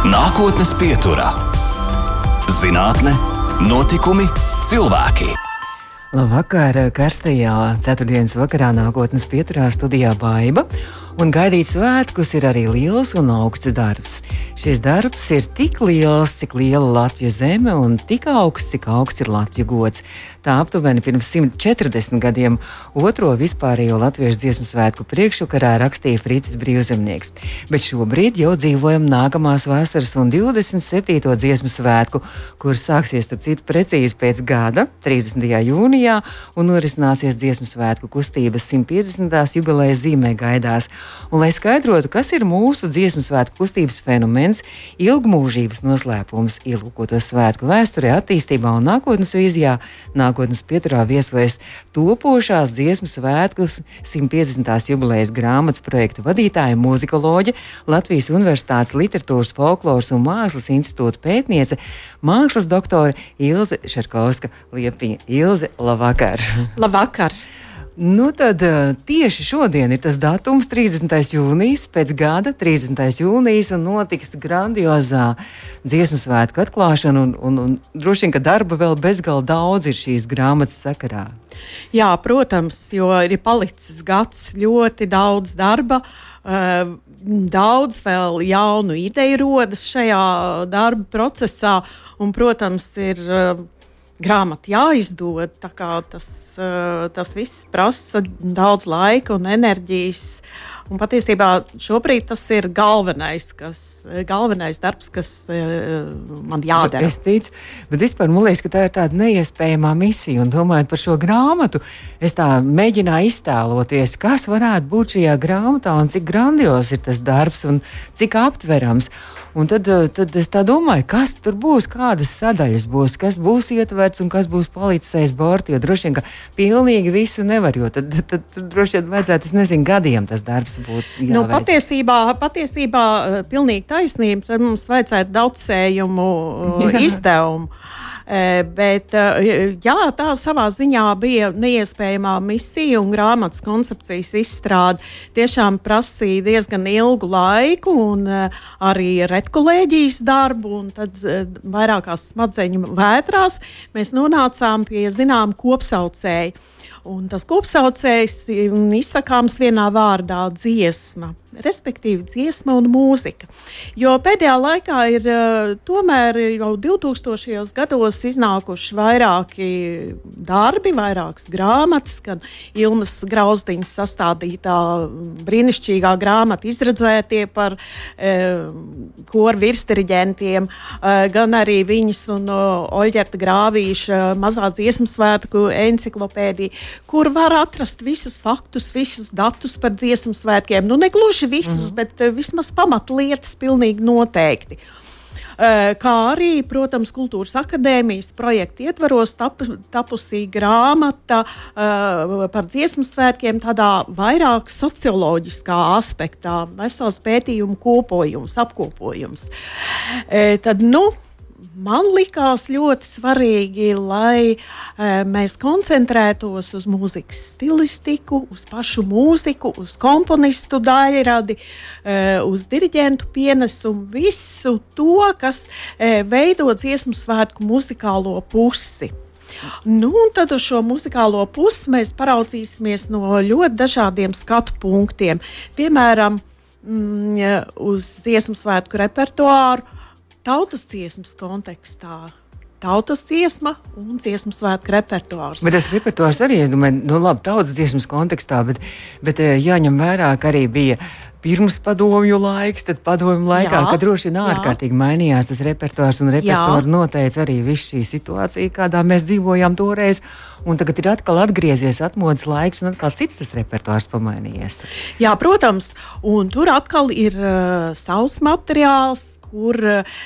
Nākotnes pieturā - zinātne, notikumi, cilvēki. Labvakar, karstajā ceturtdienas vakarā nākotnes pieturā studijā Baiva. Un gaidīt svētkus ir arī liels un augsts darbs. Šis darbs ir tik liels, cik liela Latvijas zeme, un tik augsts, cik augsts ir Latvijas gods. Tā aptuveni pirms 140 gadiem otro vispārējo latviešu dziesmu svētku priekšvakarā rakstīja Frits Brīvzemnieks. Bet šobrīd jau dzīvojam nākamās vasaras un 27. dziesmu svētku, kurš sāksies, starp citu, precīzi pēc gada, 30. jūnijā, un norisināsies dziesmu svētku kustības 150. jubilejas zīmē gaidās. Un, lai skaidrotu, kas ir mūsu dziesmu svētku kustības fenomens, ilgmūžības noslēpums, ielūkotos svētku vēsturē, attīstībā un nākotnes vīzijā, nākotnes pieturā viesojas topošās dziesmu svētkus 150. jubilejas grāmatas projekta vadītāja, mūzikoloģe, Latvijas Universitātes literatūras, folkloras un mākslas institūta pētniece, mākslas doktore Ilze Šarkovska Liepiņa. Ilze, labvakar! Labvakar! Nu, tad eh, tieši šodien ir tas datums, 30. jūnijas, pēc gada 30. jūnijas, un notiks grandiozā dziesmu svētku atklāšana. Un, un, un droši vien, ka darba vēl bezgalīgi daudz ir šīs grāmatas sakarā. Jā, protams, jo ir palicis gads, ļoti daudz darba. Uh, daudz vēl jaunu ideju rodas šajā darba procesā, un, protams, ir uh, grāmata jāizdod. Tas, eh, tas viss prasa daudz laika un enerģijas. Un patiesībā šobrīd tas ir galvenais, kas, galvenais darbs, kas uh, man jādara. Es ticu, bet vispār man liekas, ka tā ir tāda neiespējama misija. Un domājot par šo grāmatu, es tā mēģināju iztēloties, kas varētu būt šajā grāmatā un cik grandios ir tas darbs un cik aptverams. Un tad, eh, tad es domāju, kas tur būs, kādas sadaļas būs, kas būs ietverts un kas būs palicis aiz borta. Jo droši vien, ka pilnīgi visu nevar, jo tad, tad, tad, tad droši vien vajadzētu, es nezinu, gadiem tas darbs būtu. Nu, patiesībā, patiesībā eh, pilnīgi taisnība, tad mums vajadzētu daudzsējumu eh, izdevumu. Bet jā, tā savā ziņā bija neiespējamā misija un grāmatas koncepcijas izstrāde. Tiešām prasīja diezgan ilgu laiku un arī redkolēģijas darbu, un tad vairākās smadzeņu vētrās mēs nonācām pie zinām kopsaucēju. Un tas kopsaucējs izsakāms vienā vārdā - dziesma, respektīvi dziesma un mūzika. Jo pēdējā laikā ir tomēr jau 2000. gados iznākuši vairāki darbi, vairākas grāmatas, gan Ilmas Grausdiņas sastādītā brīnišķīgā grāmata izredzētie par e, koru virsdiriģentiem, e, gan arī viņas un Oļģerta Grāvīša mazā dziesmu svētku enciklopēdija kur var atrast visus faktus, visus datus par dziesmu svētkiem. Nu, ne gluži visus, mm -hmm. bet uh, vismaz pamatlietas pilnīgi noteikti. Uh, kā arī, protams, Kultūras akadēmijas projekta ietvaros tap, tapusī grāmata uh, par dziesmu svētkiem, tādā vairāk socioloģiskā aspektā, vesels pētījumu kopojums, apkopojums. Uh, tad, nu, man likās ļoti svarīgi, lai e, mēs koncentrētos uz mūzikas stilistiku, uz pašu mūziku, uz komponistu daļradi, e, uz diriģentu pienesumu, visu to, kas e, veido dziesmu svētku muzikālo pusi. Nu, tad uz šo muzikālo pusi mēs paraudzīsimies no ļoti dažādiem skatu punktiem. Piemēram, mm, uz dziesmu svētku repertuāru, tautas dziesmas kontekstā. Tautas dziesma un dziesmu svētku repertuārs. Bet tas repertuārs arī, es domāju, nu labi, tautas dziesmas kontekstā, bet, bet eh, jāņem vērā, ka arī bija pirms padomju laiks, tad padomju laikā, jā, kad droši vien ārkārtīgi mainījās tas repertuārs un repertuārs noteica arī visu šī situācija, kādā mēs dzīvojām toreiz. Un tagad ir atkal atgriezies atmodas laiks, un atkal cits tas repertuārs pamainījies. Jā, protams, un tur atkal ir uh, savs materiāls, kur uh,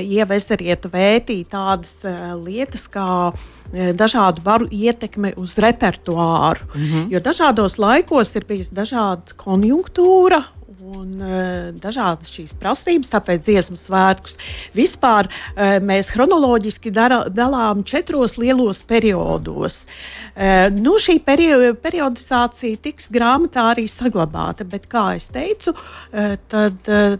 ievesarietu vētī tādas uh, lietas kā uh, dažādu varu ietekme uz repertuāru. Mm -hmm. Jo dažādos laikos ir bijusi dažāda konjunktūra un uh, dažādas šīs prasības, tāpēc dziesmu svētkus. Vispār uh, mēs chronoloģiski dara, dalām četros lielos periodos. Nu, šī perio periodizācija tiks grāmatā arī saglabāta, bet, kā jau teicu, tad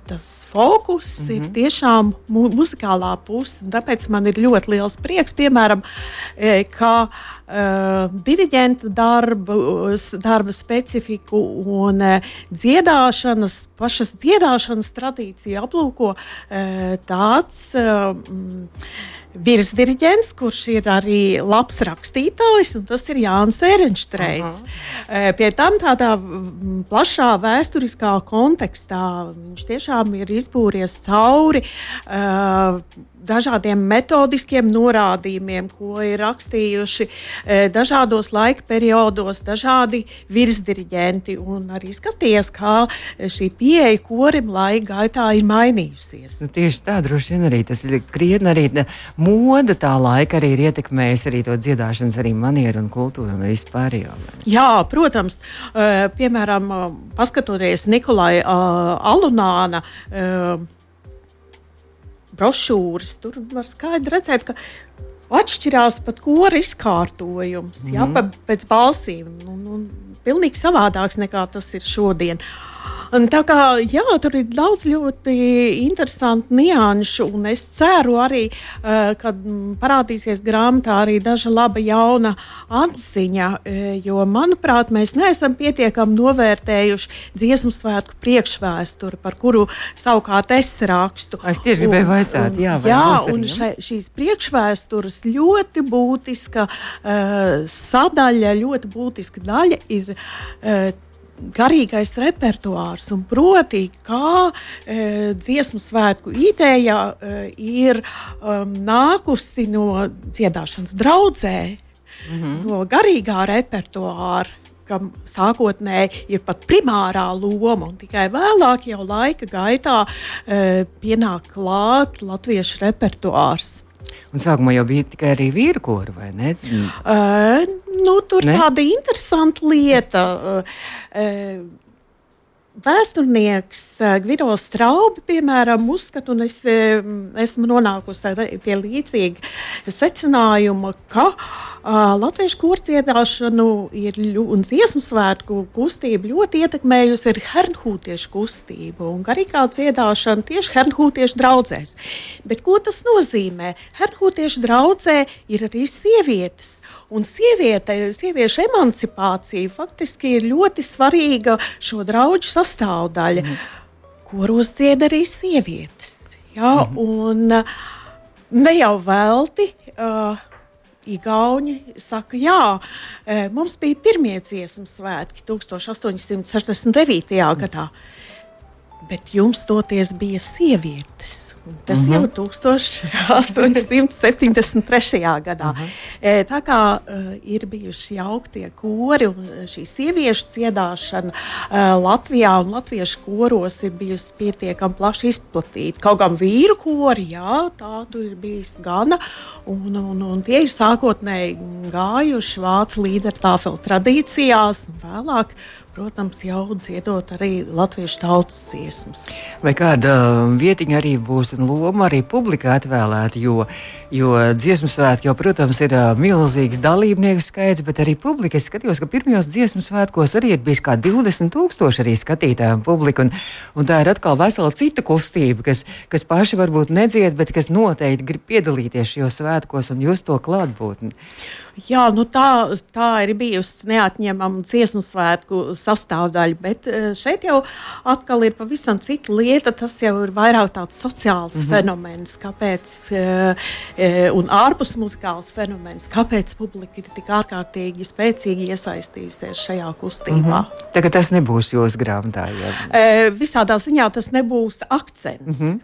tas fokus mm -hmm. ir mhm. tiešām mu muzikālā puse. Tāpēc man ir ļoti liels prieks, piemēram, ka uh, diriģenta darbu, darba specifiku un uh, dziedāšanas, pašas dziedāšanas tradīciju aplūko uh, tāds. Uh, virsdirigents, kurš ir arī labs rakstītājs, un tas ir Jānis Erinštreits. Uh -huh. Pie tam tādā plašā vēsturiskā kontekstā viņš tiešām ir izbūries cauri uh, dažādiem metodiskiem norādījumiem, ko ir rakstījuši e, dažādos laika periodos, dažādi virsdiriģenti. Arī skaties, kā šī pieeja korim laika gaitā ir mainījusies. Nu, tieši tā, droši vien arī tas ir krietni arī moda tā laika arī ir ietekmējusi arī to dziedāšanas arī manieru un kultūru un vispārējo. Jā, protams, e, piemēram, paskatoties Nikolai Alunāna brošūras. Tur var skaidri redzēt, ka atšķirās pat kora izkārtojums, mm. jā, pa, pēc balsīm. Nu, nu, pilnīgi savādāks nekā tas ir šodien. Un tā kā jā, tur ir daudz ļoti interesantu nianšu, un es ceru arī, uh, ka parādīsies grāmatā arī daža laba jauna atziņa, uh, jo, manuprāt, mēs neesam pietiekami novērtējuši dziesmu svētku priekšvēsturi, par kuru savukārt es rakstu. Es tieši gribēju vaicāt, jā, jā un še, šīs priekšvēstures ļoti būtiska uh, sadaļa, ļoti būtiska daļa ir. Uh, garīgais repertuārs, un proti, kā e, dziesmu svētku ideja e, ir um, nākusi no dziedāšanas draudzē, mm -hmm. no garīgā repertuāra kam sākotnēji ir pat primārā loma, un tikai vēlāk, jau laika gaitā, e, pienāk klāt latviešu repertuārs. Un sākumā jau bija tikai arī vīru kori, vai ne? Uh, nu, tur ne? tāda interesanta lieta. Uh, uh, Vēsturnieks Gvidos Straubi, piemēram, uzskata, un es esmu nonākusi pie līdzīga secinājuma, ka uh, Latviešu kordziedāšanu ir, un dziesmu svētku kustību ļoti ietekmējusi ir hernhūtiešu kustība un garīgā dziedāšana tieši hernhūtiešu draudzēs. Bet ko tas nozīmē? Hernhūtiešu draudzē ir arī sievietes. Un sieviete, sieviešu emancipācija faktiski ir ļoti svarīga šo draugu sastāvdaļa. Mm. Kuros dzied arī sievietes. Jā, mm. Un ne jau velti. Uh, Igauni saka, jā, e, mums bija pirmie dziesmu svētki 1869. gadā, bet jums toties bija sievietes. Tas uh -huh. jau 1873. gadā. Uh -huh. Tā kā uh, ir bijuši jauktie kori un šī sieviešu dziedāšana uh, Latvijā un latviešu koros ir bijusi pietiekami plaši izplatīta. Kaut gan vīru kori, jā, tādu ir bijis gana, un, un, un tie ir sākotnēji gājuši vācu līderu tāfeli tradīcijās un vēlāk protams, jau dziedot arī latviešu tautas dziesmas. Vai kāda um, vietiņa arī būs un loma arī publikai atvēlēta, jo, jo dziesmu svētki jau, protams, ir uh, milzīgs dalībnieku skaits, bet arī publika. Es skatījos, ka pirmajos dziesmu svētkos arī ir bijis kā 20 tūkstoši arī skatītājiem publika, un, un tā ir atkal vesela cita kustība, kas, kas paši varbūt nedzied, bet kas noteikti grib piedalīties šajos svētkos un just to klātbūtni. Jā, nu tā, tā ir bijusi neatņemama dziesmu svētku sastāvdaļa, bet eh, šeit jau atkal ir pavisam cita lieta. Tas jau ir vairāk tāds sociāls mm -hmm. fenomens, kāpēc, uh, un ārpus muzikāls fenomens, kāpēc publika ir tik ārkārtīgi spēcīgi iesaistījusies šajā kustībā. Mm -hmm. Tagad tas nebūs jūsu grāmatā. Uh, visādā ziņā tas nebūs akcents. Mm -hmm.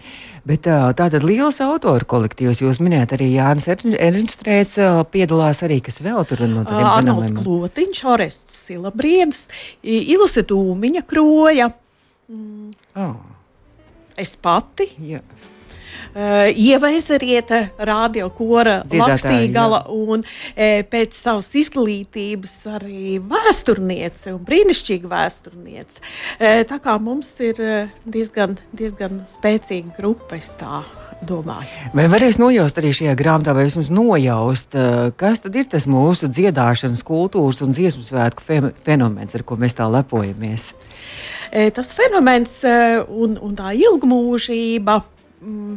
Bet tātad liels autoru kolektīvs, jūs minējat arī Jānis Ernstrēts piedalās arī kas vēl tur no tādiem Arnolds Klotiņš, Orests Silabriedis, Ilse Dūmiņa kroja. Mm. Oh. Es pati. Yeah. Uh, Ieva Ezerieta, radiokora Lakstīgala un e, pēc savas izglītības arī vēsturniece un brīnišķīga vēsturniece. E, tā kā mums ir diezgan, diezgan spēcīga grupa, es tā domāju. Vai varēs nojaust arī šajā grāmatā, vai vismaz nojaust, uh, kas tad ir tas mūsu dziedāšanas, kultūras un dziesmu svētku fenomens, ar ko mēs tā lepojamies? E, tas fenomens e, un, un tā ilgmūžība. Mm,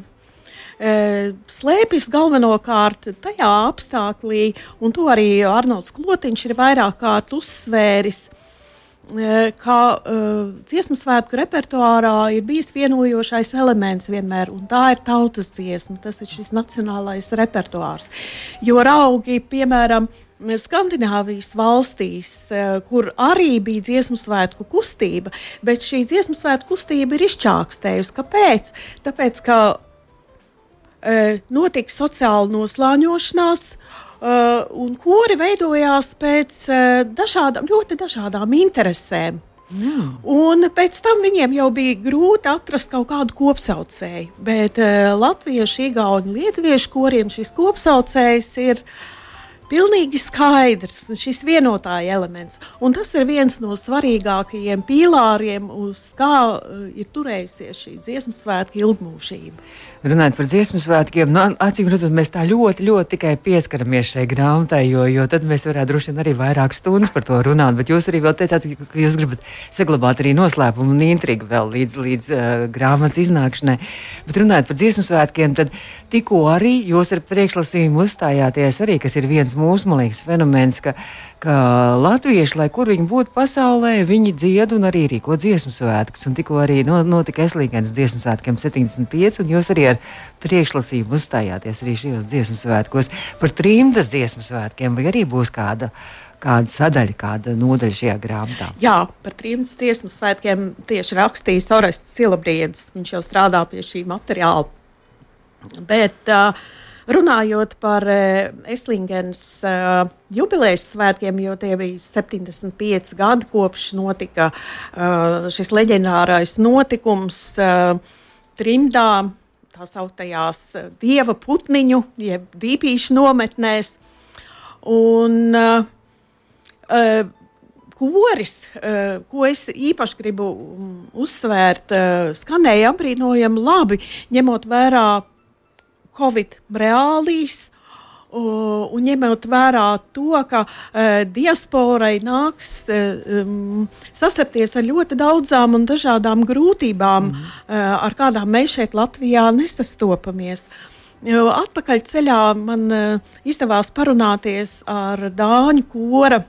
slēpjas galvenokārt tajā apstākļā, un to arī Arnolds Klotiņš ir vairāk kārt uzsvēris, ka uh, dziesmu svētku repertuārā ir bijis vienojošais elements vienmēr, un tā ir tautas dziesma. Tas ir šis nacionālais repertuārs. Jo raugi, piemēram, Skandināvijas valstīs, kur arī bija dziesmu svētku kustība, bet šī dziesmu svētku kustība ir izčākstējusi. Kāpēc? Tāpēc, ka e, notika sociāla noslāņošanās, un kori veidojās pēc uh, dažādām, ļoti dažādām interesēm. Jā. Un pēc tam viņiem jau bija grūti atrast kaut kādu kopsaucēju. Bet uh, latviešu, igaunu, lietuviešu koriem šis kopsaucējs ir pilnīgi skaidrs, šis vienotāja elements. Un tas ir viens no svarīgākajiem pīlāriem, uz kā uh, ir turējusies šī dziesmu svētku ilgmūžība runājot par dziesmu svētkiem, nu, acīm redzot, mēs tā ļoti, ļoti tikai pieskaramies šai grāmatai, jo, jo tad mēs varētu droši vien arī vairāk stundas par to runāt. Bet jūs arī teicāt, ka jūs gribat saglabāt arī noslēpumu un intrigu vēl līdz, līdz uh, grāmatas iznākšanai. Bet runājot par dziesmu svētkiem, tad tikko arī jūs ar priekšlasījumu uzstājāties arī, kas ir viens liekas, fenomens, ka, ka latvieši, lai kur viņi būtu pasaulē, viņi dzied un arī rīko dziesmu svētkus. Un tikko arī notika Eslīgans dziesmu svētkiem 75, un jūs arī ar priekšlasījumu uzstājāties arī šajos dziesmu svētkos. Par trimdas dziesmu svētkiem vai arī būs kāda? Kāda sadaļa, kāda nodaļa šajā grāmatā? Jā, par trījus dziesmu svētkiem tieši rakstījis Orests Silabriedis. Viņš jau strādā pie šī materiāla. Bet uh, runājot par uh, Eslingenas uh, jubilejas svētkiem, jo tie bija 75 gadi kopš notika uh, šis leģendārais notikums trimdā tā sauktajās eh, dieva putniņu, jeb dīpīšu nometnēs. Un, uh, koris, uh, ko es īpaši gribu mm, uzsvērt, uh, skanēja apbrīnojami labi, ņemot vērā Covid reālijas Un ņemot vērā to, ka uh, diasporai nāks uh, um, sastapties ar ļoti daudzām un dažādām grūtībām, mm. uh, ar kādām mēs šeit Latvijā nesastopamies. Uh, atpakaļ ceļā man uh, izdevās parunāties ar Dāņu kora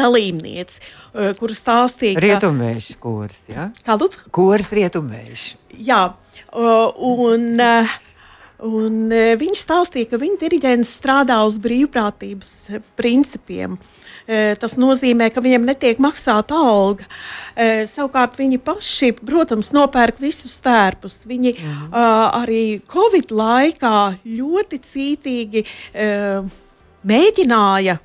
dalībnieci, uh, kuras stāstīja, ka Rietumvējuši kurs, ja? Kā lūdzu? Kurs Rietumvējuši. Jā, uh, un uh, Un, e, viņi stāstīja, ka viņa diriģents strādā uz brīvprātības principiem. E, tas nozīmē, ka viņiem netiek maksāta alga. E, savukārt viņi paši, protams, nopērk visus tērpus. Viņi mhm. arī Covid laikā ļoti cītīgi mēģināja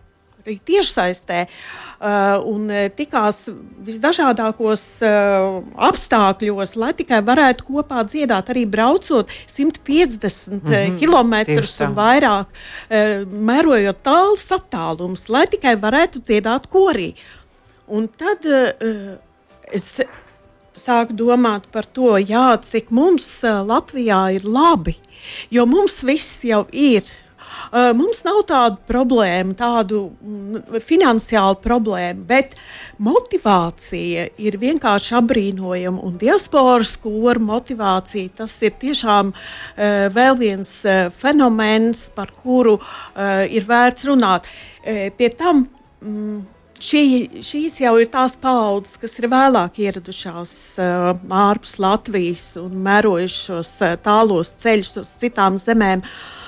arī tiešsaistē uh, un uh, tikās visdažādākos uh, apstākļos, lai tikai varētu kopā dziedāt, arī braucot 150 mm -hmm, km un vairāk, mērojot tālus attālumus, lai tikai varētu dziedāt korī. Un tad es sāku domāt par to, jā, cik mums Latvijā ir labi, jo mums viss jau ir. Uh, mums nav tādu problēmu, tādu mm, finansiālu problēmu, bet motivācija ir vienkārši apbrīnojama. Un diasporas koru motivācija tas ir tiešām uh, vēl viens uh, fenomens, par kuru ir vērts runāt. Pie tam, mm, Šī, šīs jau ir tās paudzes, kas ir vēlāk ieradušās uh, ārpus Latvijas un mērojušos uh, tālos ceļus uz citām zemēm. Uh,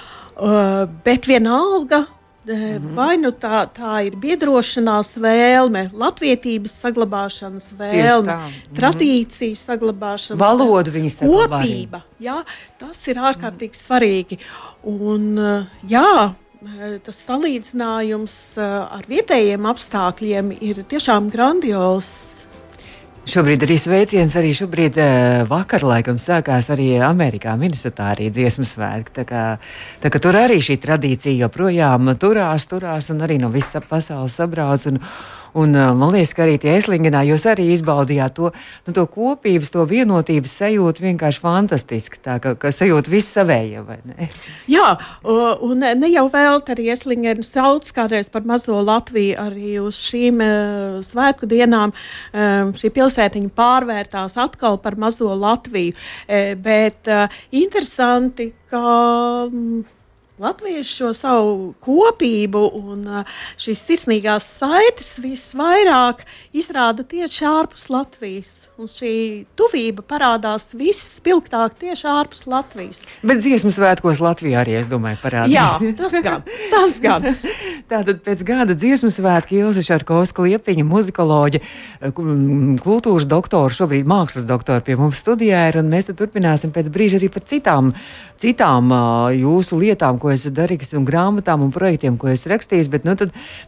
Uh, bet vienalga, Mm -hmm. Vai nu tā, tā ir biedrošanās vēlme, latviedzības saglabāšanas vēlme, -hmm. tradīciju saglabāšanas valoda, viņas kopība. Jā, tas ir ārkārtīgi mm. svarīgi. Un, uh, jā, tas salīdzinājums ar vietējiem apstākļiem ir tiešām grandios. Šobrīd arī sveiciens, arī šobrīd uh, vakar laikam sākās arī Amerikā, Minnesotā arī dziesmu svētki. Tā kā, tā kā tur arī šī tradīcija joprojām turās, turās un arī no visas pasaules sabrauc. Un, Un, uh, man liekas, ka arī tie Eslingenā jūs arī izbaudījāt to, nu, to kopības, to vienotības sajūtu vienkārši fantastiski. Tā ka, ka sajūta viss savējie, vai ne? Jā, un ne jau vēl arī Eslingena sauc kādreiz par mazo Latviju arī uz šīm uh, svētku dienām. Uh, šī pilsētiņa pārvērtās atkal par mazo Latviju, bet interesanti, ka. Latvieši šo savu kopību un šīs sirsnīgās saites visvairāk izrāda tieši ārpus Latvijas. Un šī tuvība parādās visspilgtāk tieši ārpus Latvijas. Bet dziesmu svētkos Latvijā arī, es domāju, parādās. Jā, tas gan. Tas gan. Tātad pēc gada dziesmu svētki Ilza Šarkovska liepiņa, muzikoloģa, kultūras doktora, šobrīd mākslas doktora pie mums studijā ir, un mēs turpināsim pēc brīža arī par citām, citām jūsu lietām, ko esat darījis, un grāmatām un projektiem, ko esat rakstījis. Bet nu,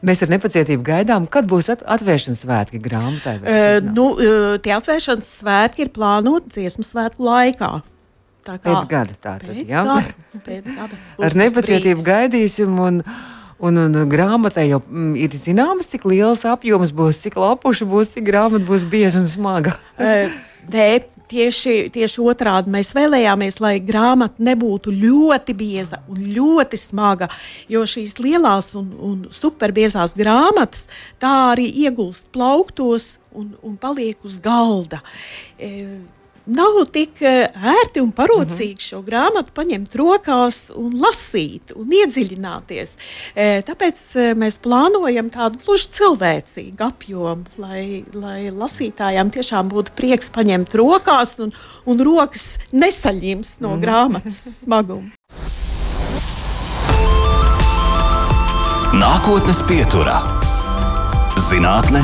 mēs ar nepacietību gaidām, kad būs at atvēršanas svētki grāmatai. Uh, nu, tie atvēršanas svētki ir plānoti dziesmu svētku laikā. Tā kā pēc gada tā tad, pēc jā. Gada, pēc gada ar nepacietību gaidīsim. Un, Un, un grāmatai jau mm, ir zināms, cik liels apjoms būs, cik lapuši būs, cik grāmata būs bieza un smaga. Nē, Tieši, tieši otrādi mēs vēlējāmies, lai grāmata nebūtu ļoti bieza un ļoti smaga, jo šīs lielās un, un superbiezās grāmatas tā arī iegulst plauktos un, un paliek uz galda. E, nav tik eh, ērti un parocīgi šo grāmatu paņemt rokās un lasīt un iedziļināties. Eh, tāpēc eh, mēs plānojam tādu gluži cilvēcīgu apjomu, lai, lai lasītājiem tiešām būtu prieks paņemt rokās un, un rokas nesaļims no mhm. grāmatas smaguma. Nākotnes pieturā - zinātne,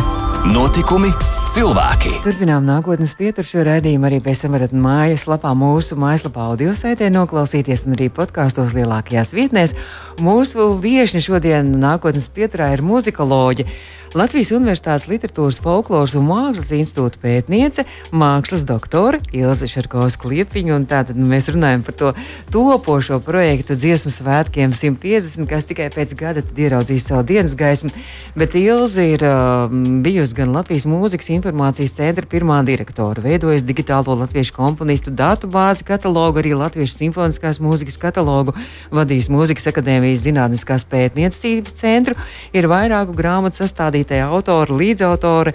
notikumi cilvēki. Turpinām nākotnes pieturu šo raidījumu. Arī pēc tam varat mājaslapā, mūsu mājaslapā, audio saitē noklausīties un arī podkāstos lielākajās vietnēs. Mūsu viesne šodien nākotnes pieturā ir muzikoloģija. Latvijas Universitātes Literatūras, Folkloras un Mākslas institūta pētniece, mākslas doktore Ilze Šarkovska Liepiņa. Tātad nu, mēs runājam par to topošo projektu dziesmu svētkiem 150, kas tikai pēc gada ieraudzīs savu dienas gaismu. Bet Ilze ir uh, bijusi gan Latvijas mūzikas informācijas centra pirmā direktore, veidojas digitālo latviešu komponistu datu bāzi katalogu, arī Latviešu simfoniskās mūzikas katalogu, vadījis Mūzikas akadēmijas zinātniskās pētniecības centru, ir vairāku grāmatu sastādījis vadītāja autora, līdzautore.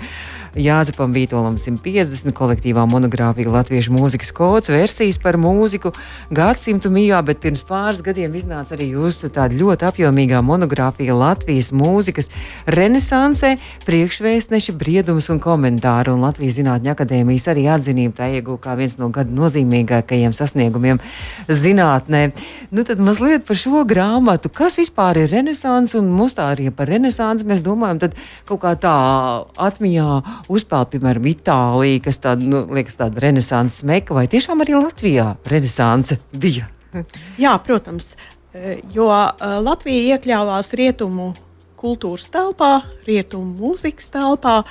Jāzepam Vītolam 150 kolektīvā monogrāfija Latviešu mūzikas kods, versijas par mūziku gadsimtu mijā, bet pirms pāris gadiem iznāca arī jūsu tāda ļoti apjomīgā monogrāfija Latvijas mūzikas renesansē, priekšvēstneši, briedums un komentāri. Un Latvijas Zinātņu akadēmijas arī atzinība tā iegūta kā viens no gada nozīmīgākajiem sasniegumiem zinātnē. Nu tad mazliet par šo grāmatu, kas vispār ir renesans un mums tā arī par renesansu mēs domājam, tad kaut kā tā atmiņā uzpeld, piemēram, Itālija, kas tāda, nu, liekas, tāda renesanses meka, vai tiešām arī Latvijā renesanse bija? Jā, protams, e, jo e, Latvija iekļāvās rietumu kultūras telpā, rietumu mūzikas telpā.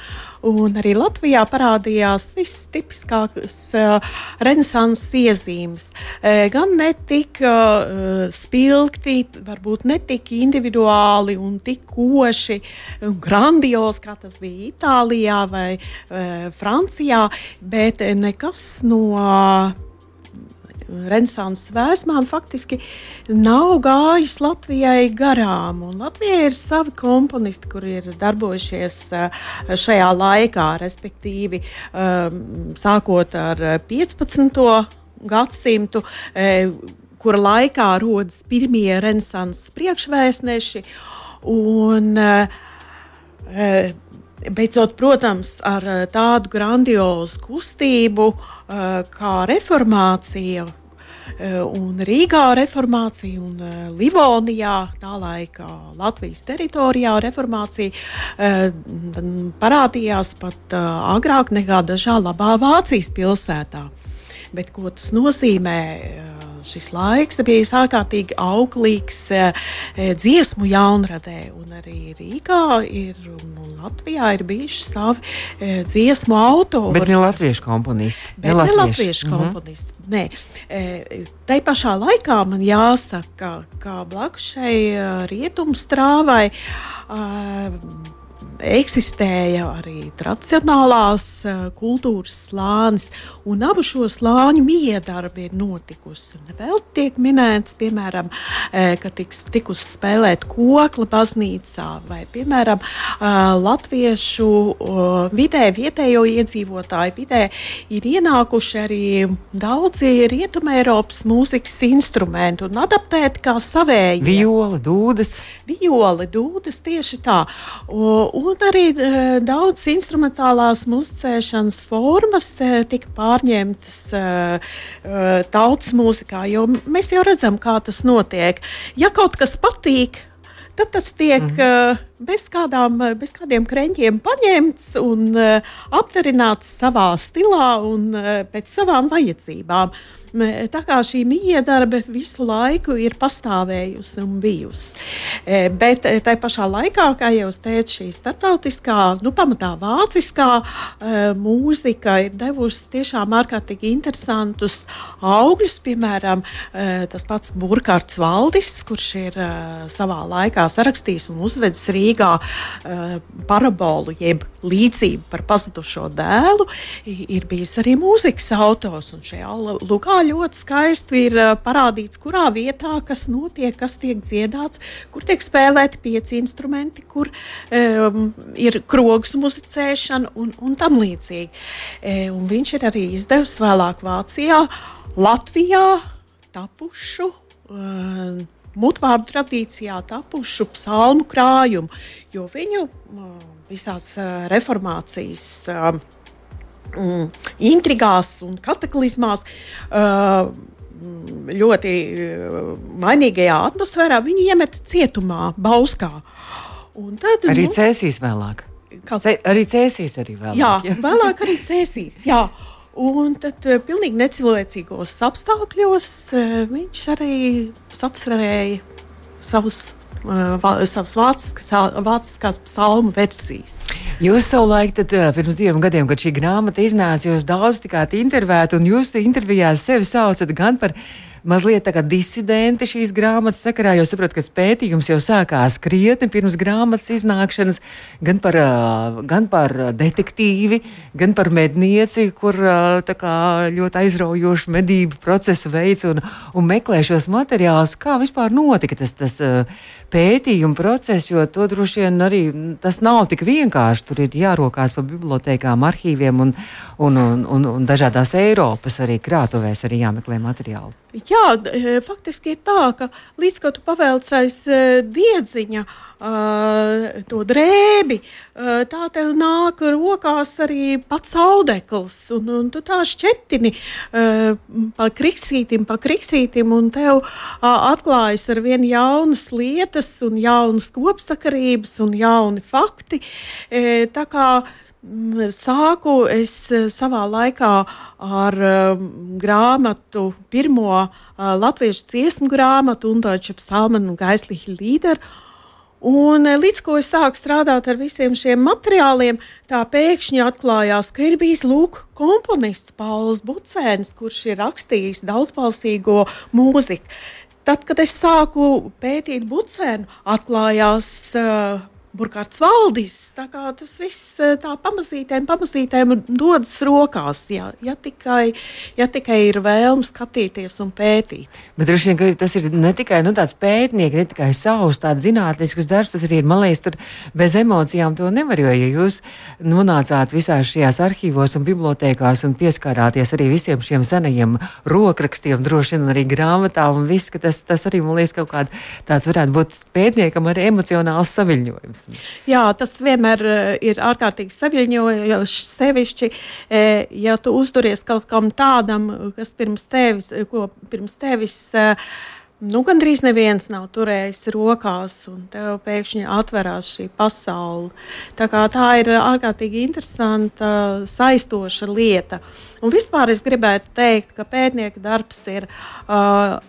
Un arī Latvijā parādījās viss tipiskākais uh, renesanses iezīmes. Uh, gan ne tik uh, spilgti, varbūt ne tik individuāli un tik koši un grandiozi, kā tas bija Itālijā vai uh, Francijā, bet nekas no. Uh, renesanses vēsmām faktiski nav gājis Latvijai garām. Un Latvijai ir savi komponisti, kuri ir darbojušies eh, šajā laikā, respektīvi ehm, sākot ar 15. gadsimtu eh, kura laikā rodas pirmie renesanses priekšvēstneši. Un, uh, Beidzot, protams, ar tādu grandiozu kustību kā reformācija, un Rīgā reformācija, un Livonijā, tā laika Latvijas teritorijā reformācija parādījās pat agrāk nekā dažā labā Vācijas pilsētā. Bet ko tas nozīmē? Šis laiks bija ārkārtīgi auglīgs dziesmu jaunradē, un arī Rīgā ir, un Latvijā ir bijuši savi dziesmu autori. Bet ne latviešu komponisti. Ne latviešu, ne latviešu mm -hmm. komponisti. Nē. Tai pašā laikā man jāsaka, ka blakus šai rietumu strāvai eksistēja arī tradicionālās uh, kultūras slānis, un abu šo slāņu miedarbi ir notikusi. Vēl tiek minēts, piemēram, uh, ka tiks tikus spēlēt kokla baznīcā vai, piemēram, uh, latviešu vidē, vietējo iedzīvotāju vidē ir ienākuši arī daudzi rietumē Eiropas mūzikas instrumenti un adaptēti kā savēji. Viola, dūdas. Viola, dūdas tieši tā. Un arī e, daudz instrumentālās muzicēšanas formas e, tika pārņemtas e, tautas mūzikā, jo mēs jau redzam, kā tas notiek. Ja kaut kas patīk, tad tas tiek mm -hmm. bez, kādām, bez kādiem krēķiem paņemts un apdarināts savā stilā un pēc savām vajadzībām. Tā kā šī miedarbe visu laiku ir pastāvējusi un bijusi. E, bet e, tā pašā laikā, kā jau teicu, šī starptautiskā, nu, pamatā vāciskā e, mūzika ir devusi tiešām ārkārtīgi interesantus augļus. Piemēram, tas pats Burkhards Valdis, kurš ir savā laikā sarakstījis un uzvedis Rīgā parabolu, jeb līdzību par pazudušo dēlu, ir bijis arī mūzikas autors. Un šajā lukā ļoti skaisti ir parādīts, kurā vietā kas notiek, kas tiek dziedāts, kur tiek spēlēti pieci instrumenti, kur um, ir krogs muzicēšana un, un tam līdzīgi. E, un viņš ir arī izdevis vēlāk Vācijā, Latvijā tapušu. Uh, Mutvārdu tradīcijā tapušu psalmu krājumu, jo viņu visās reformācijas mm, intrigās un kataklizmās. Uh, ļoti uh, mainīgajā atmosfērā viņi iemet cietumā, Bauskā. Tad, arī nu, cēsīs vēlāk. Kāds? C arī cēsīs arī vēlāk. Jā, jā. vēlāk arī cēsīs. Jā. Un tad uh, pilnīgi necilvēcīgos apstākļos uh, viņš arī sacerēja savus savas vāciskās psalmu versijas. Jūs savulaik, tad, pirms diviem gadiem, kad šī grāmata iznāca, jūs daudz tikāt intervēt, un jūs intervijās sevi saucat gan par mazliet disidenti šīs grāmatas sakarā, jo saprotu, ka pētījums jau sākās krietni pirms grāmatas iznākšanas, gan par, gan par detektīvi, gan par mednieci, kur kā, ļoti aizraujošu medību procesu veids un, un meklē šos materiālus. Kā vispār notika tas, tas pētījuma process, jo to droši vien arī tas nav tik vienkārši. Tur ir jārokās pa bibliotekām, arhīviem un, un, un, un, un dažādās Eiropas arī krātuvēs arī jāmeklē materiāli. Jā, e, faktiski ir tā, ka līdz ko tu pavelc aiz e, diedziņa. To drēbi, tā tev nāk rokās arī pats audekls, un, un tu tā šķetini uh, pa kriksītim, pa kriksītim, un tev atklājas ar vien jaunas lietas, un jaunas kopsakarības, un jauni fakti. Tā kā Sāku es eh, savā laikā ar um, grāmatu, pirmo uh, latviešu dziesmu grāmatu, un tādu psalmanu Gaisliņa līderu. Un līdz ko es sāku strādāt ar visiem šiem materiāliem, tā pēkšņi atklājās, ka ir bijis lūk, komponists Pauls Bucēns, kurš ir rakstījis daudzbalsīgo mūziku. Tad, kad es sāku pētīt Bucēnu, atklājās uh, Burkhards Valdis. Tas viss eh, tā pamazītēm, pamazītēm dodas rokās, ja, ja, tikai, ja tikai ir vēlme skatīties un pētīt. Bet droši vien tas ir ne tikai nu, tāds pētnieks, ne tikai savs tāds zinātnisks darbs, tas arī ir, liekas, tur bez emocijām to nevar, jo ja jūs nonācāt visās šajās arhīvos un bibliotekās un pieskārāties arī visiem šiem senajiem rokrakstiem, droši vien arī grāmatām un viss, tas, tas arī, man liekas, kaut kāds tāds varētu būt pētniekam arī emocionāls saviļņojums. Jā, tas vienmēr eh, ir ārkārtīgi saviņojoši. Sevišķi, eh, ja tu uzturies kaut kam tādam, kas pirms tevis, ko pirms tevis. Eh, nu, Gan drīz neviens nav turējis rokās, un tev pēkšņi atverās šī pasaule. Tā, tā ir ārkārtīgi interesanta, saistoša lieta. Un vispār es gribētu teikt, ka pētnieka darbs ir uh,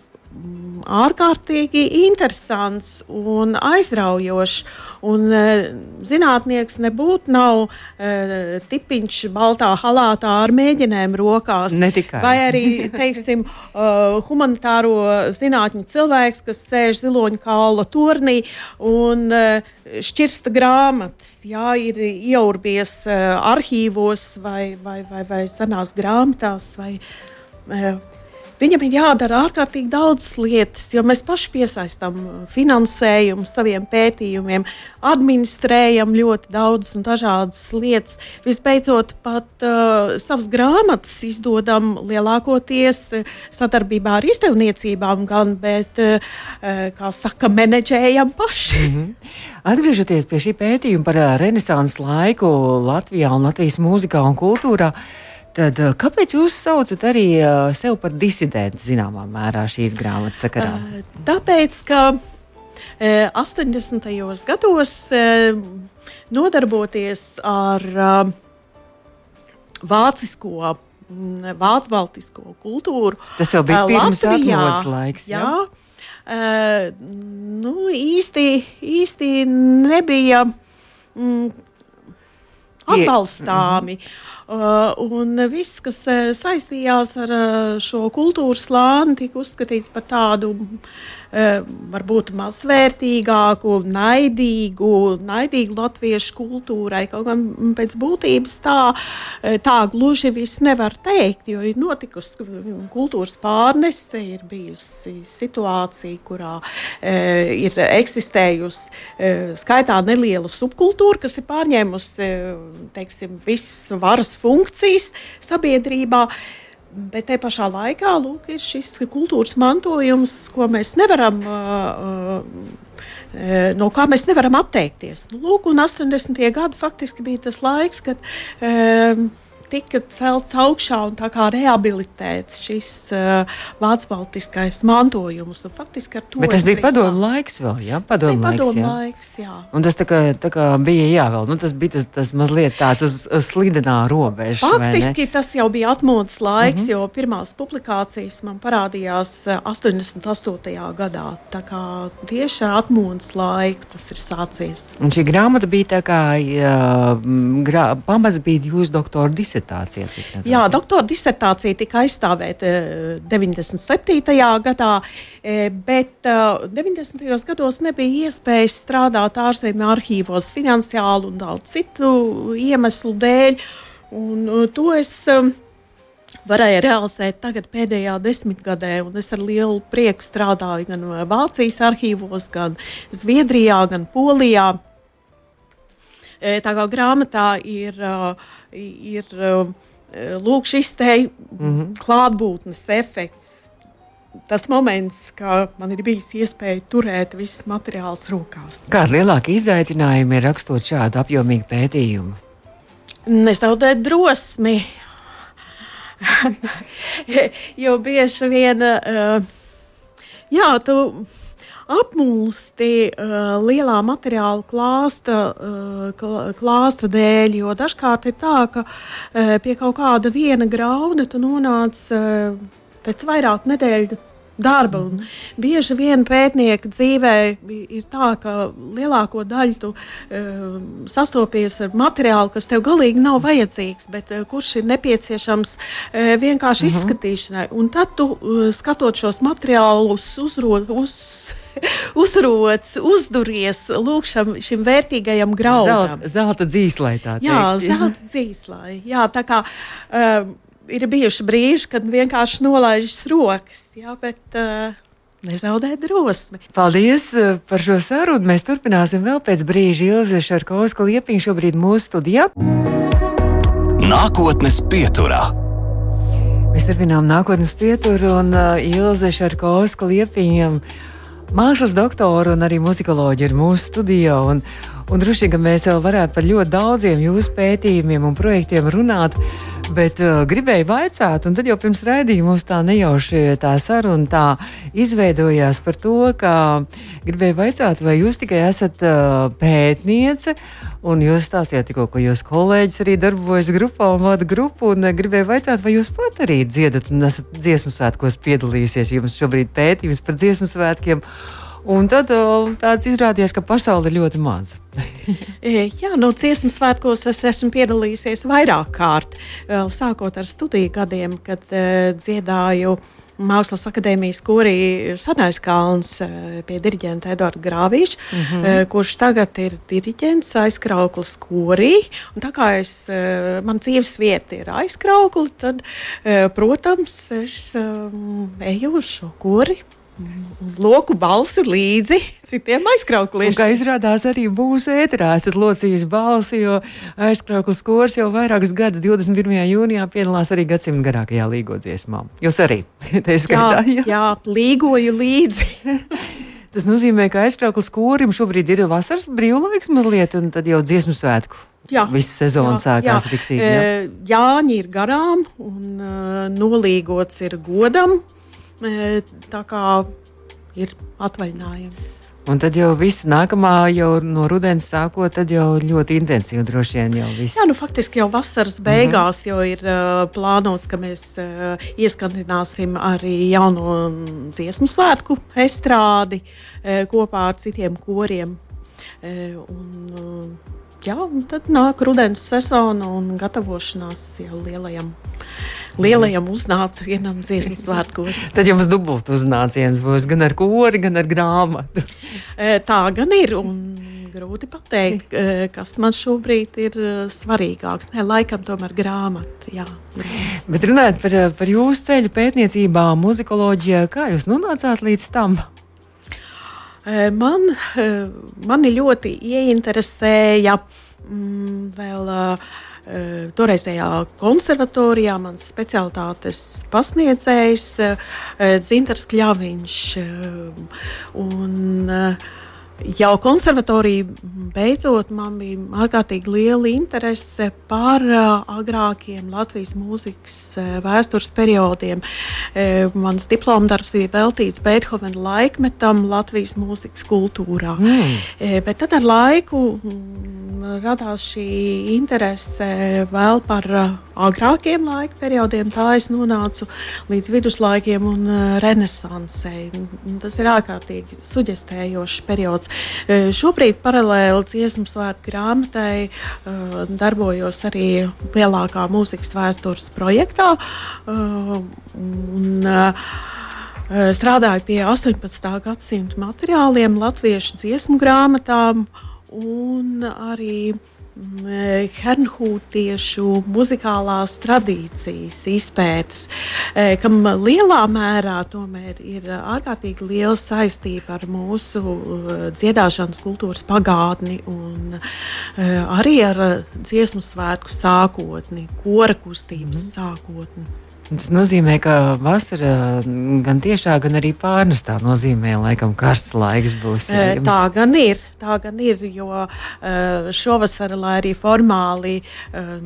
ārkārtīgi interesants un aizraujošs. Un, uh, zinātnieks nebūtu nav uh, tipiņš baltā halātā ar mēģinēm rokās. Vai arī, teiksim, uh, humanitāro zinātņu cilvēks, kas sēž ziloņa kaula turnī un uh, šķirsta grāmatas, jā, ir ieurbies arhīvos vai, vai, vai, vai senās grāmatās. Vai, Viņam ir jādara ārkārtīgi daudzas lietas, jo mēs paši piesaistām finansējumu saviem pētījumiem, administrējam ļoti daudzas un dažādas lietas. Visbeidzot, pat uh, savas grāmatas izdodam lielākoties sadarbībā ar izdevniecībām, gan, bet, uh, kā saka, menedžējam paši. Mm -hmm. Atgriežoties pie šī pētījuma par renesanses laiku Latvijā un Latvijas mūzikā un kultūrā. Tad, eh, kāpēc jūs saucat arī uh, sevi par disidentu zināmā mērā šīs grāmatas sakarā? Uh, tāpēc, ka uh, 80. gados nodarboties ar vācisko mm, vācu baltisko kultūru. Tas jau bija pirms atmodas laiks. Jā, jā nu, īsti, īsti nebija mm, atbalstāmi. Mm -hmm. Uh, un viss, kas uh, saistījās ar uh, šo kultūras slāni, tika uzskatīts par tādu varbūt mazvērtīgāku, naidīgu, naidīgu latviešu kultūrai. Kaut gan pēc būtības tā, tā gluži viss nevar teikt, jo ir notikusi kultūras pārnese, ir bijusi situācija, kurā e, ir eksistējusi e, skaitā neliela subkultūra, kas ir pārņēmusi teiksim, visas varas funkcijas sabiedrībā. Bet te pašā laikā lūk, ir šis kultūras mantojums, ko mēs nevaram. Uh, no kā mēs nevaram atteikties. Nu, lūk, un 80. gadi faktiski bija tas laiks, kad uh, tika celts augšā un rehabilitēts šis uh, vācu baltiskais mantojums. Un, faktiski ar to Bet tas bija padomu laiks vēl, jā? Padomu laiks, padomu jā. laiks, jā. Un tas tā kā, tā kā bija jāvēl, nu tas bija tas, tas mazliet tāds uz, uz slidenā robežas. Faktiski tas jau bija atmodas laiks, mm -hmm. jo pirmās publikācijas man parādījās 88. gadā. Tā kā tieši ar atmodas laiku tas ir sācies. Un šī grāmata bija tā kā, jā, grā, pamats bija jūsu doktora disertācija disertācija? Jā, doktora disertācija tika aizstāvēta 97. gadā, e, bet 90. E, gados nebija iespējas strādāt ārzemju arhīvos finansiālu un daudz citu iemeslu dēļ. Un to es varēja realizēt tagad, pēdējā desmitgadē. Es ar lielu prieku strādāju gan Vācijas arhīvos, gan Zviedrijā, gan Polijā. Tā kā grāmatā ir uh, ir um, lūk, šis te mm -hmm. klātbūtnes efekts. Tas moments, kad man ir bijis iespēja turēt visus materiālus rokās. Kāda lielāka izaicinājuma ir rakstot šādu apjomīgu pētījumu? Nezaudēt drosmi. jo bieži vien, uh, jā, tu apmulsti uh, lielā materiāla klāsta, uh, klāsta dēļ. Jo dažkārt ir tā, ka uh, pie kaut kāda viena grauda tu nonāc uh, pēc vairāku nedēļu darba. Un bieži vien pētnieka dzīvē ir tā, ka lielāko daļu tu uh, sastopies ar materiālu, kas tev galīgi nav vajadzīgs, bet uh, kurš ir nepieciešams uh, vienkārši uh mhm. -huh. izskatīšanai. Un tad tu uh, skatot šos materiālus, uzrod, uz, uzrots, uzduries lūk, šam, šim vērtīgajam graudam. Zelta, zelta dzīslai tā teikt. Jā, zelta dzīslai. Jā, tā kā um, ir bijuši brīži, kad vienkārši nolaižas rokas, jā, bet uh, nezaudēt drosmi. Paldies uh, par šo sarunu. Mēs turpināsim vēl pēc brīža Ilze Šarkovska liepiņa šobrīd mūsu studijā. Nākotnes pieturā. Mēs turpinām nākotnes pieturu un uh, Ilze Šarkovska liepiņam. Mākslas doktora un arī muzikoloģija ir mūsu studijā. Un, un droši vien mēs vēl varētu par ļoti daudziem jūsu pētījumiem un projektiem runāt. Bet uh, gribēju vaicāt, un tad jau pirms raidījuma mums tā nejauši tā saruna tā izveidojās par to, ka gribēju vaicāt, vai jūs tikai esat uh, pētniece, un jūs stāstījāt tikko, ka jūs kolēģis arī darbojas grupā un vada grupu, un uh, gribēju vaicāt, vai jūs pat arī dziedat un esat dziesmu svētkos piedalījusies, jums šobrīd pētījums par dziesmu svētkiem. Un tad tāds izrādījās, ka pasaule ir ļoti maza. E, jā, no dziesmu svētkos es esmu piedalījusies vairāk kārt. Sākot ar studiju gadiem, kad uh, dziedāju Mākslas akadēmijas korī Sanais Kalns uh, pie diriģenta Edvarda Grāvīša, mm -hmm. kurš tagad ir diriģents aizkrauklis korī. Un tā kā es, man dzīves vieta ir aizkraukli, tad, protams, es eju uz šo kori loku balsi līdzi citiem aizkraukliem. Kā izrādās, arī būs ēterā. Esat locījis balsi, jo aizkrauklis kurs jau vairākus gadus, 21. jūnijā, piedalās arī gadsimta garākajā līgo dziesmā. Jūs arī skaitā, jā, jā. jā, līgoju līdzi. Tas nozīmē, ka aizkrauklis kurim šobrīd ir vasaras brīvlaiks mazliet, un tad jau dziesmu svētku. Jā, Viss sezona sākās rīktīgi. Jā. E, Jāņi ir garām, un uh, nolīgots ir godam. Tā kā ir atvaļinājums. Un tad jau viss nākamā, jau no rudens sākot, tad jau ļoti intensīvi droši vien jau viss. Jā, nu faktiski jau vasaras beigās mm -hmm. jau ir uh, plānots, ka mēs uh, ieskandināsim arī jauno dziesmu svētku estrādi uh, kopā ar citiem koriem. Uh, un, uh, jā, un tad nāk rudens sezona un gatavošanās jau lielajam lielajam uznācienam dziesmu svētkos. Tad jums dubult uznāciens būs gan ar kori, gan ar grāmatu. E, tā gan ir. Grūti pateikt, e, kas man šobrīd ir e, svarīgāks. Nē, laikam tomēr grāmata. Jā. Bet runājot par, par jūsu ceļu pētniecībā, muzikoloģijā, kā jūs nonācāt līdz tam? Man, mani ļoti ieinteresēja mm, vēl uh, Eh, toreizējā konservatorijā mans specialitātes pasniedzējs eh, Zintars Kļaviņš. Un, Jau konservatorija beidzot, man bija ārkārtīgi liela interese par agrākiem Latvijas mūzikas vēstures periodiem. Mans diploma darbs bija veltīts Beethovena laikmetam Latvijas mūzikas kultūrā. Mm. Bet tad ar laiku radās šī interese vēl par agrākiem laika periodiem. Tā es nonācu līdz viduslaikiem un uh, renesansei. Tas ir ārkārtīgi suģestējošs periods. Uh, šobrīd paralēli dziesmu svētku grāmatai uh, darbojos arī lielākā mūzikas vēstures projektā. Un, Strādāju pie 18. gadsimta materiāliem, latviešu dziesmu grāmatām un arī uh, hernhūtiešu muzikālās tradīcijas izpētes, e, kam lielā mērā tomēr ir ārkārtīgi liela saistība ar mūsu e, dziedāšanas kultūras pagātni un arī ar dziesmu svētku sākotni, kora kustības mm. sākotni. Tas nozīmē, ka vasara gan tiešā, gan arī pārnestā nozīmē, laikam, karsts laiks būs. Jums. Tā gan ir. Tā gan ir, jo šovasar, lai arī formāli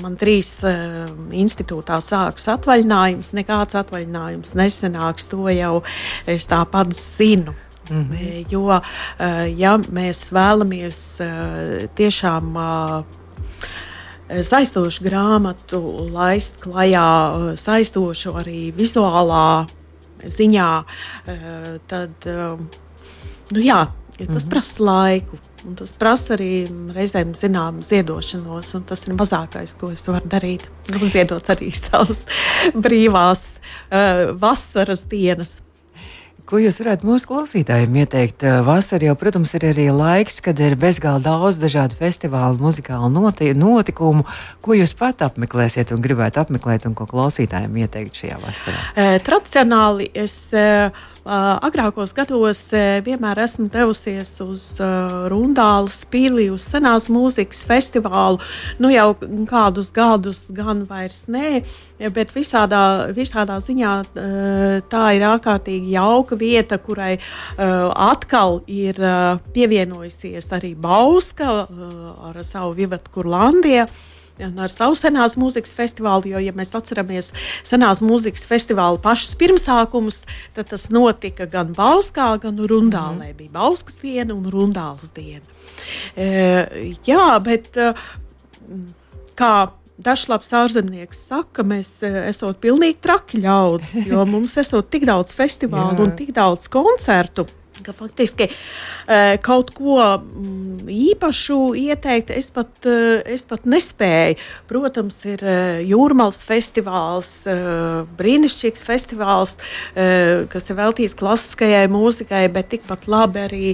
man trīs institūtā sāks atvaļinājums, nekāds atvaļinājums nesenāks. To jau es tāpat zinu. Mm -hmm. Jo, ja mēs vēlamies tiešām saistošu grāmatu laist klajā, saistošu arī vizuālā ziņā, eh, tad eh, nu jā, tas -hmm. prasa laiku. Un tas prasa arī reizēm zināmu ziedošanos, un tas ir mazākais, ko es varu darīt. Nu, ziedot arī savas brīvās uh, vasaras dienas. Ko jūs varētu mūsu klausītājiem ieteikt? Vasarā jau, protams, ir arī laiks, kad ir bezgalīgi daudz dažādu festivālu, muzikālu noti notikumu. Ko jūs pat apmeklēsiet un gribētu apmeklēt, un ko klausītājiem ieteikt šajā vasarā? E, tradicionāli es. E, agrākos gados vienmēr esmu devusies uz Rundālas pīlī, uz senās mūzikas festivālu. Nu jau kādus gadus gan vairs nē, bet visādā, visādā ziņā tā ir ārkārtīgi jauka vieta, kurai atkal ir pievienojusies arī Bauska ar savu Vivatu Kurlandiju. Ar savu senās mūzikas festivālu. Jo, ja mēs atceramies senās mūzikas festivāla pašus pirmsākumus, tad tas notika gan Bauskā, gan Rundālē. Mm. Bija Bauskas diena un Rundāls diena. E, jā, bet e, kā Dažs labs ārzemnieks saka, mēs esam pilnīgi traki ļaudis, jo mums ir tik daudz festivālu un tik daudz koncertu ka faktiski uh, kaut ko mm, īpašu ieteikt es pat, uh, es pat nespēju. Protams, ir uh, Jūrmālas festivāls, brīnišķīgs festivāls, kas ir veltīts klasiskajai mūzikai, bet tikpat labi arī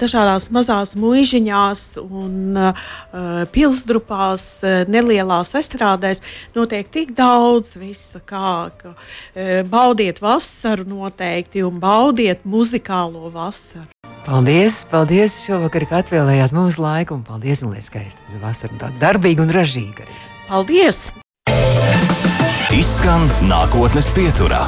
dažādās mazās mūžiņās un pilsdrupās, nelielās estrādēs notiek tik daudz visa, kā ka, baudiet vasaru noteikti un baudiet muzikālo vasaru. Paldies, paldies šovakar, ka atvēlējāt mums laiku, un paldies, un lai skaisti vasara tāda darbīga un ražīga arī. Paldies! Izskan nākotnes pieturā.